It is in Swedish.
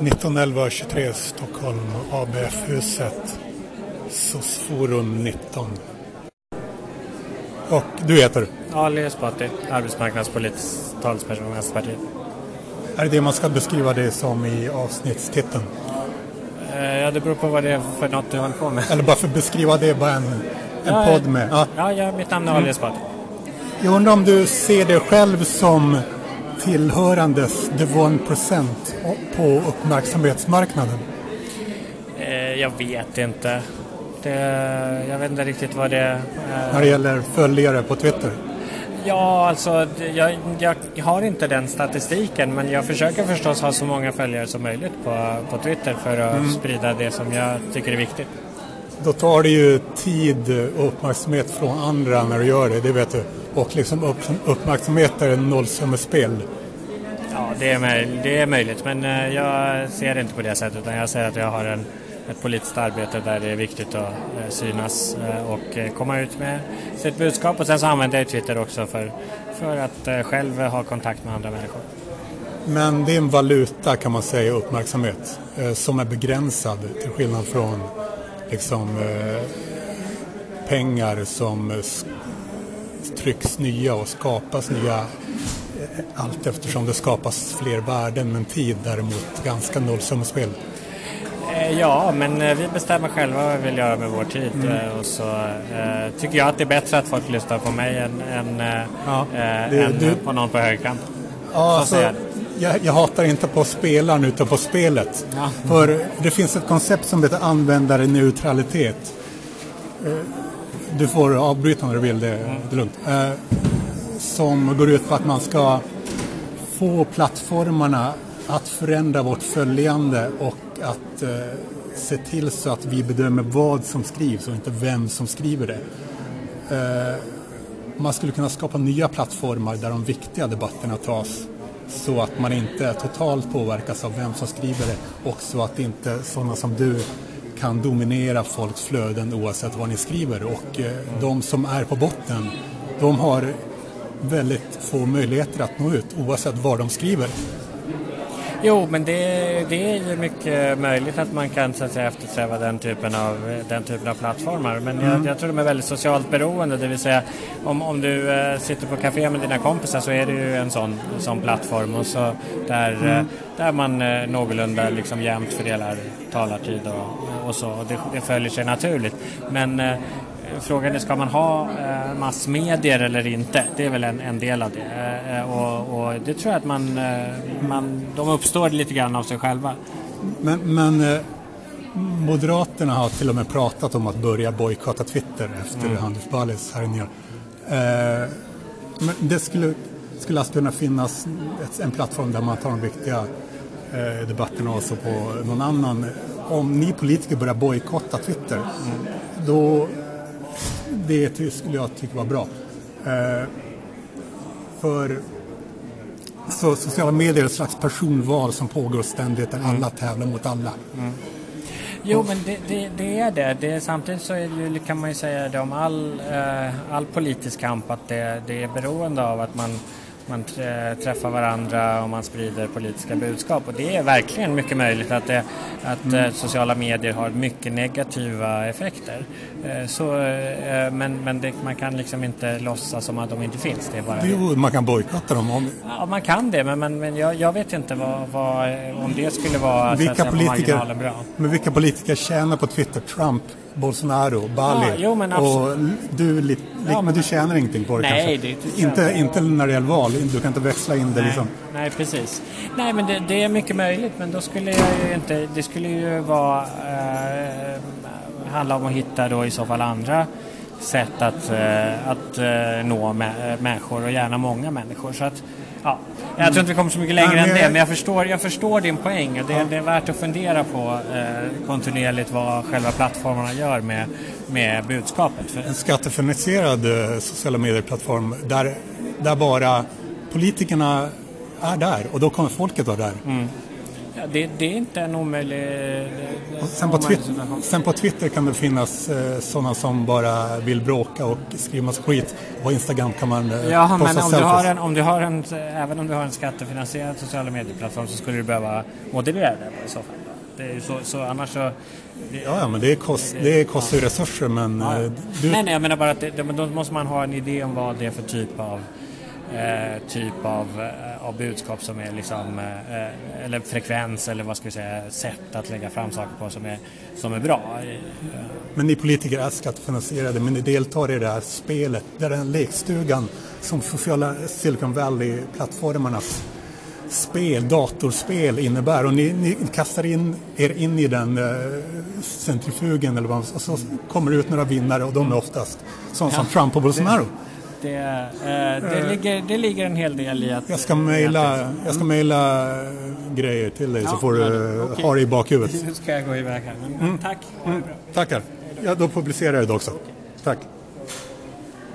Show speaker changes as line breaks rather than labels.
1911 23 Stockholm, ABF-huset, SOS-forum 19. Och du heter?
Ali Esbati, arbetsmarknadspolitisk talesperson Vänsterpartiet.
Är det det man ska beskriva det som i avsnittstiteln?
Eh, ja, det beror på vad det är för något du håller på med.
Eller bara för att beskriva det, bara en, en
ja,
podd med.
Ja. ja, ja, mitt namn är Ali Esbati.
Jag undrar om du ser dig själv som tillhörandes the 1% på uppmärksamhetsmarknaden?
Eh, jag vet inte. Det, jag vet inte riktigt vad det... Eh...
När det gäller följare på Twitter?
Ja, alltså jag, jag, har inte den statistiken men jag försöker förstås ha så många följare som möjligt på, på Twitter för att mm. sprida det som jag tycker är viktigt.
Då tar det ju tid och uppmärksamhet från andra när du gör det, det vet du. Och liksom upp, uppmärksamhet är en nollsummespel.
Ja, det är, det är möjligt men eh, jag ser det inte på det sättet utan jag säger att jag har en ett politiskt arbete där det är viktigt att eh, synas eh, och komma ut med sitt budskap. Och sen så använder jag Twitter också för, för att själv ha kontakt med andra människor.
Men det är en valuta kan man säga, uppmärksamhet, som är begränsad till skillnad från liksom, pengar som trycks nya och skapas nya allt eftersom det skapas fler värden men tid däremot ganska nollsummespel.
Eh, ja, men eh, vi bestämmer själva vad vi vill göra med vår tid. Mm. Eh, och så eh, tycker jag att det är bättre att folk lyssnar på mig än, än, ja, det, än du... på någon på högerkanten.
Ja, alltså, jag, jag, hatar inte på spelaren utan på spelet. Ja. För det finns ett koncept som heter användarneutralitet. Du får avbryta när du vill, det, det är lugnt. Som går ut på att man ska få plattformarna att förändra vårt följande och att eh, se till så att vi bedömer vad som skrivs och inte vem som skriver det. Eh, man skulle kunna skapa nya plattformar där de viktiga debatterna tas så att man inte totalt påverkas av vem som skriver det och så att inte sådana som du kan dominera folks flöden oavsett vad ni skriver och eh, de som är på botten de har väldigt få möjligheter att nå ut oavsett vad de skriver.
Jo, men det, det är ju mycket möjligt att man kan så att säga, eftersträva den typen av, den typen av plattformar. Men mm. jag, jag, tror de är väldigt socialt beroende, det vill säga om, om du äh, sitter på café med dina kompisar så är det ju en sån, en sån plattform och så där, mm. äh, där man äh, någorlunda liksom jämnt fördelar talartid och, och så. Och det, det följer sig naturligt. Men frågan är, ska man ha eh, massmedier eller inte? Det är väl en, en del av det. Eh, och, och, det tror jag att man, eh, man, de uppstår lite grann av sig själva.
Men, men Moderaterna har till och med pratat om att börja bojkotta Twitter efter mm. Hanif Balis härjningar. Men det skulle, skulle alltså kunna finnas en plattform där man tar de viktiga debatterna också på någon annan. Om ni politiker börjar bojkotta Twitter, mm. då det skulle jag tycka var bra. Eh, för så sociala medier är ett slags personval som pågår ständigt där alla tävlar mot alla. Mm.
Jo, men det, det, det, är det. det. Samtidigt så är det ju, kan man ju säga det om all, eh, all politisk kamp att det, det är beroende av att man man träffar varandra och man sprider politiska budskap. Och det är verkligen mycket möjligt att, det, att mm. Eh, sociala medier har mycket negativa effekter. Eh, så, eh, men men det, man kan liksom inte låtsas som att de inte finns. Det är bara
jo, man kan bojkotta dem. Om...
Ja, man kan det, men, men, men jag, jag vet inte vad, vad, om det skulle vara vilka så att säga, politiker, bra.
Men vilka politiker tjänar på Twitter? Trump? Bolsonaro, Bali. Ja, jo, men och du, li, ja, men du tjänar ingenting på det
nej,
kanske? Det, inte, inte när det gäller val, du kan inte växla in det
nej,
liksom.
Nej, precis. Nej, men det, det, är mycket möjligt, men då skulle jag ju inte, det skulle ju vara, eh, handla om att hitta då i så fall andra sätt att, eh, att eh, nå människor och gärna många människor. Så att, Ja. Jag tror inte vi kommer så mycket längre Nej, än det, men jag förstår, jag förstår din poäng. Det, ja. det är värt att fundera på eh, kontinuerligt vad själva plattformarna gör med, med budskapet.
En skattefinansierad eh, sociala medier-plattform där, där bara politikerna är där och då kommer folket vara där. Mm.
det, det, är inte en omöjlig...
sen, på Twitter, sen på Twitter kan det finnas eh, sådana som bara vill bråka och skriva massa skit. På Instagram kan man eh,
Ja, men om du, har en, om du har en, även om du har en skattefinansierad sociala medieplattform så skulle du behöva moderera det i så fall. Det är så, så annars så...
Det, ja, ja, men det, kost, det kostar ju ja. resurser men... Ja.
Eh, du... Nej, nej, jag menar bara att det, då måste man ha en idé om vad det är för typ av eh, typ av, eh, av budskap som är liksom, eh, eller frekvens eller vad ska vi säga, sätt att lägga fram saker på som är, som är bra.
Men ni politiker är skattefinansierade men ni deltar i det här spelet, det är den lekstugan som sociala Silicon Valley-plattformarnas spel, datorspel innebär och ni, ni, kastar in er in i den eh, centrifugen eller vad, och så kommer det ut några vinnare och de är oftast sådana ja, som Trump och Bolsonaro. Det,
det, eh, det, ligger, det ligger en hel del i att...
Jag ska mejla, jag ska mejla grejer till dig ja, så får du okay. ha det i bakhuvudet.
Nu ska jag gå iväg här. Men, mm. Tack. Mm.
Tackar. Ja, då publicerar jag det också. Tack.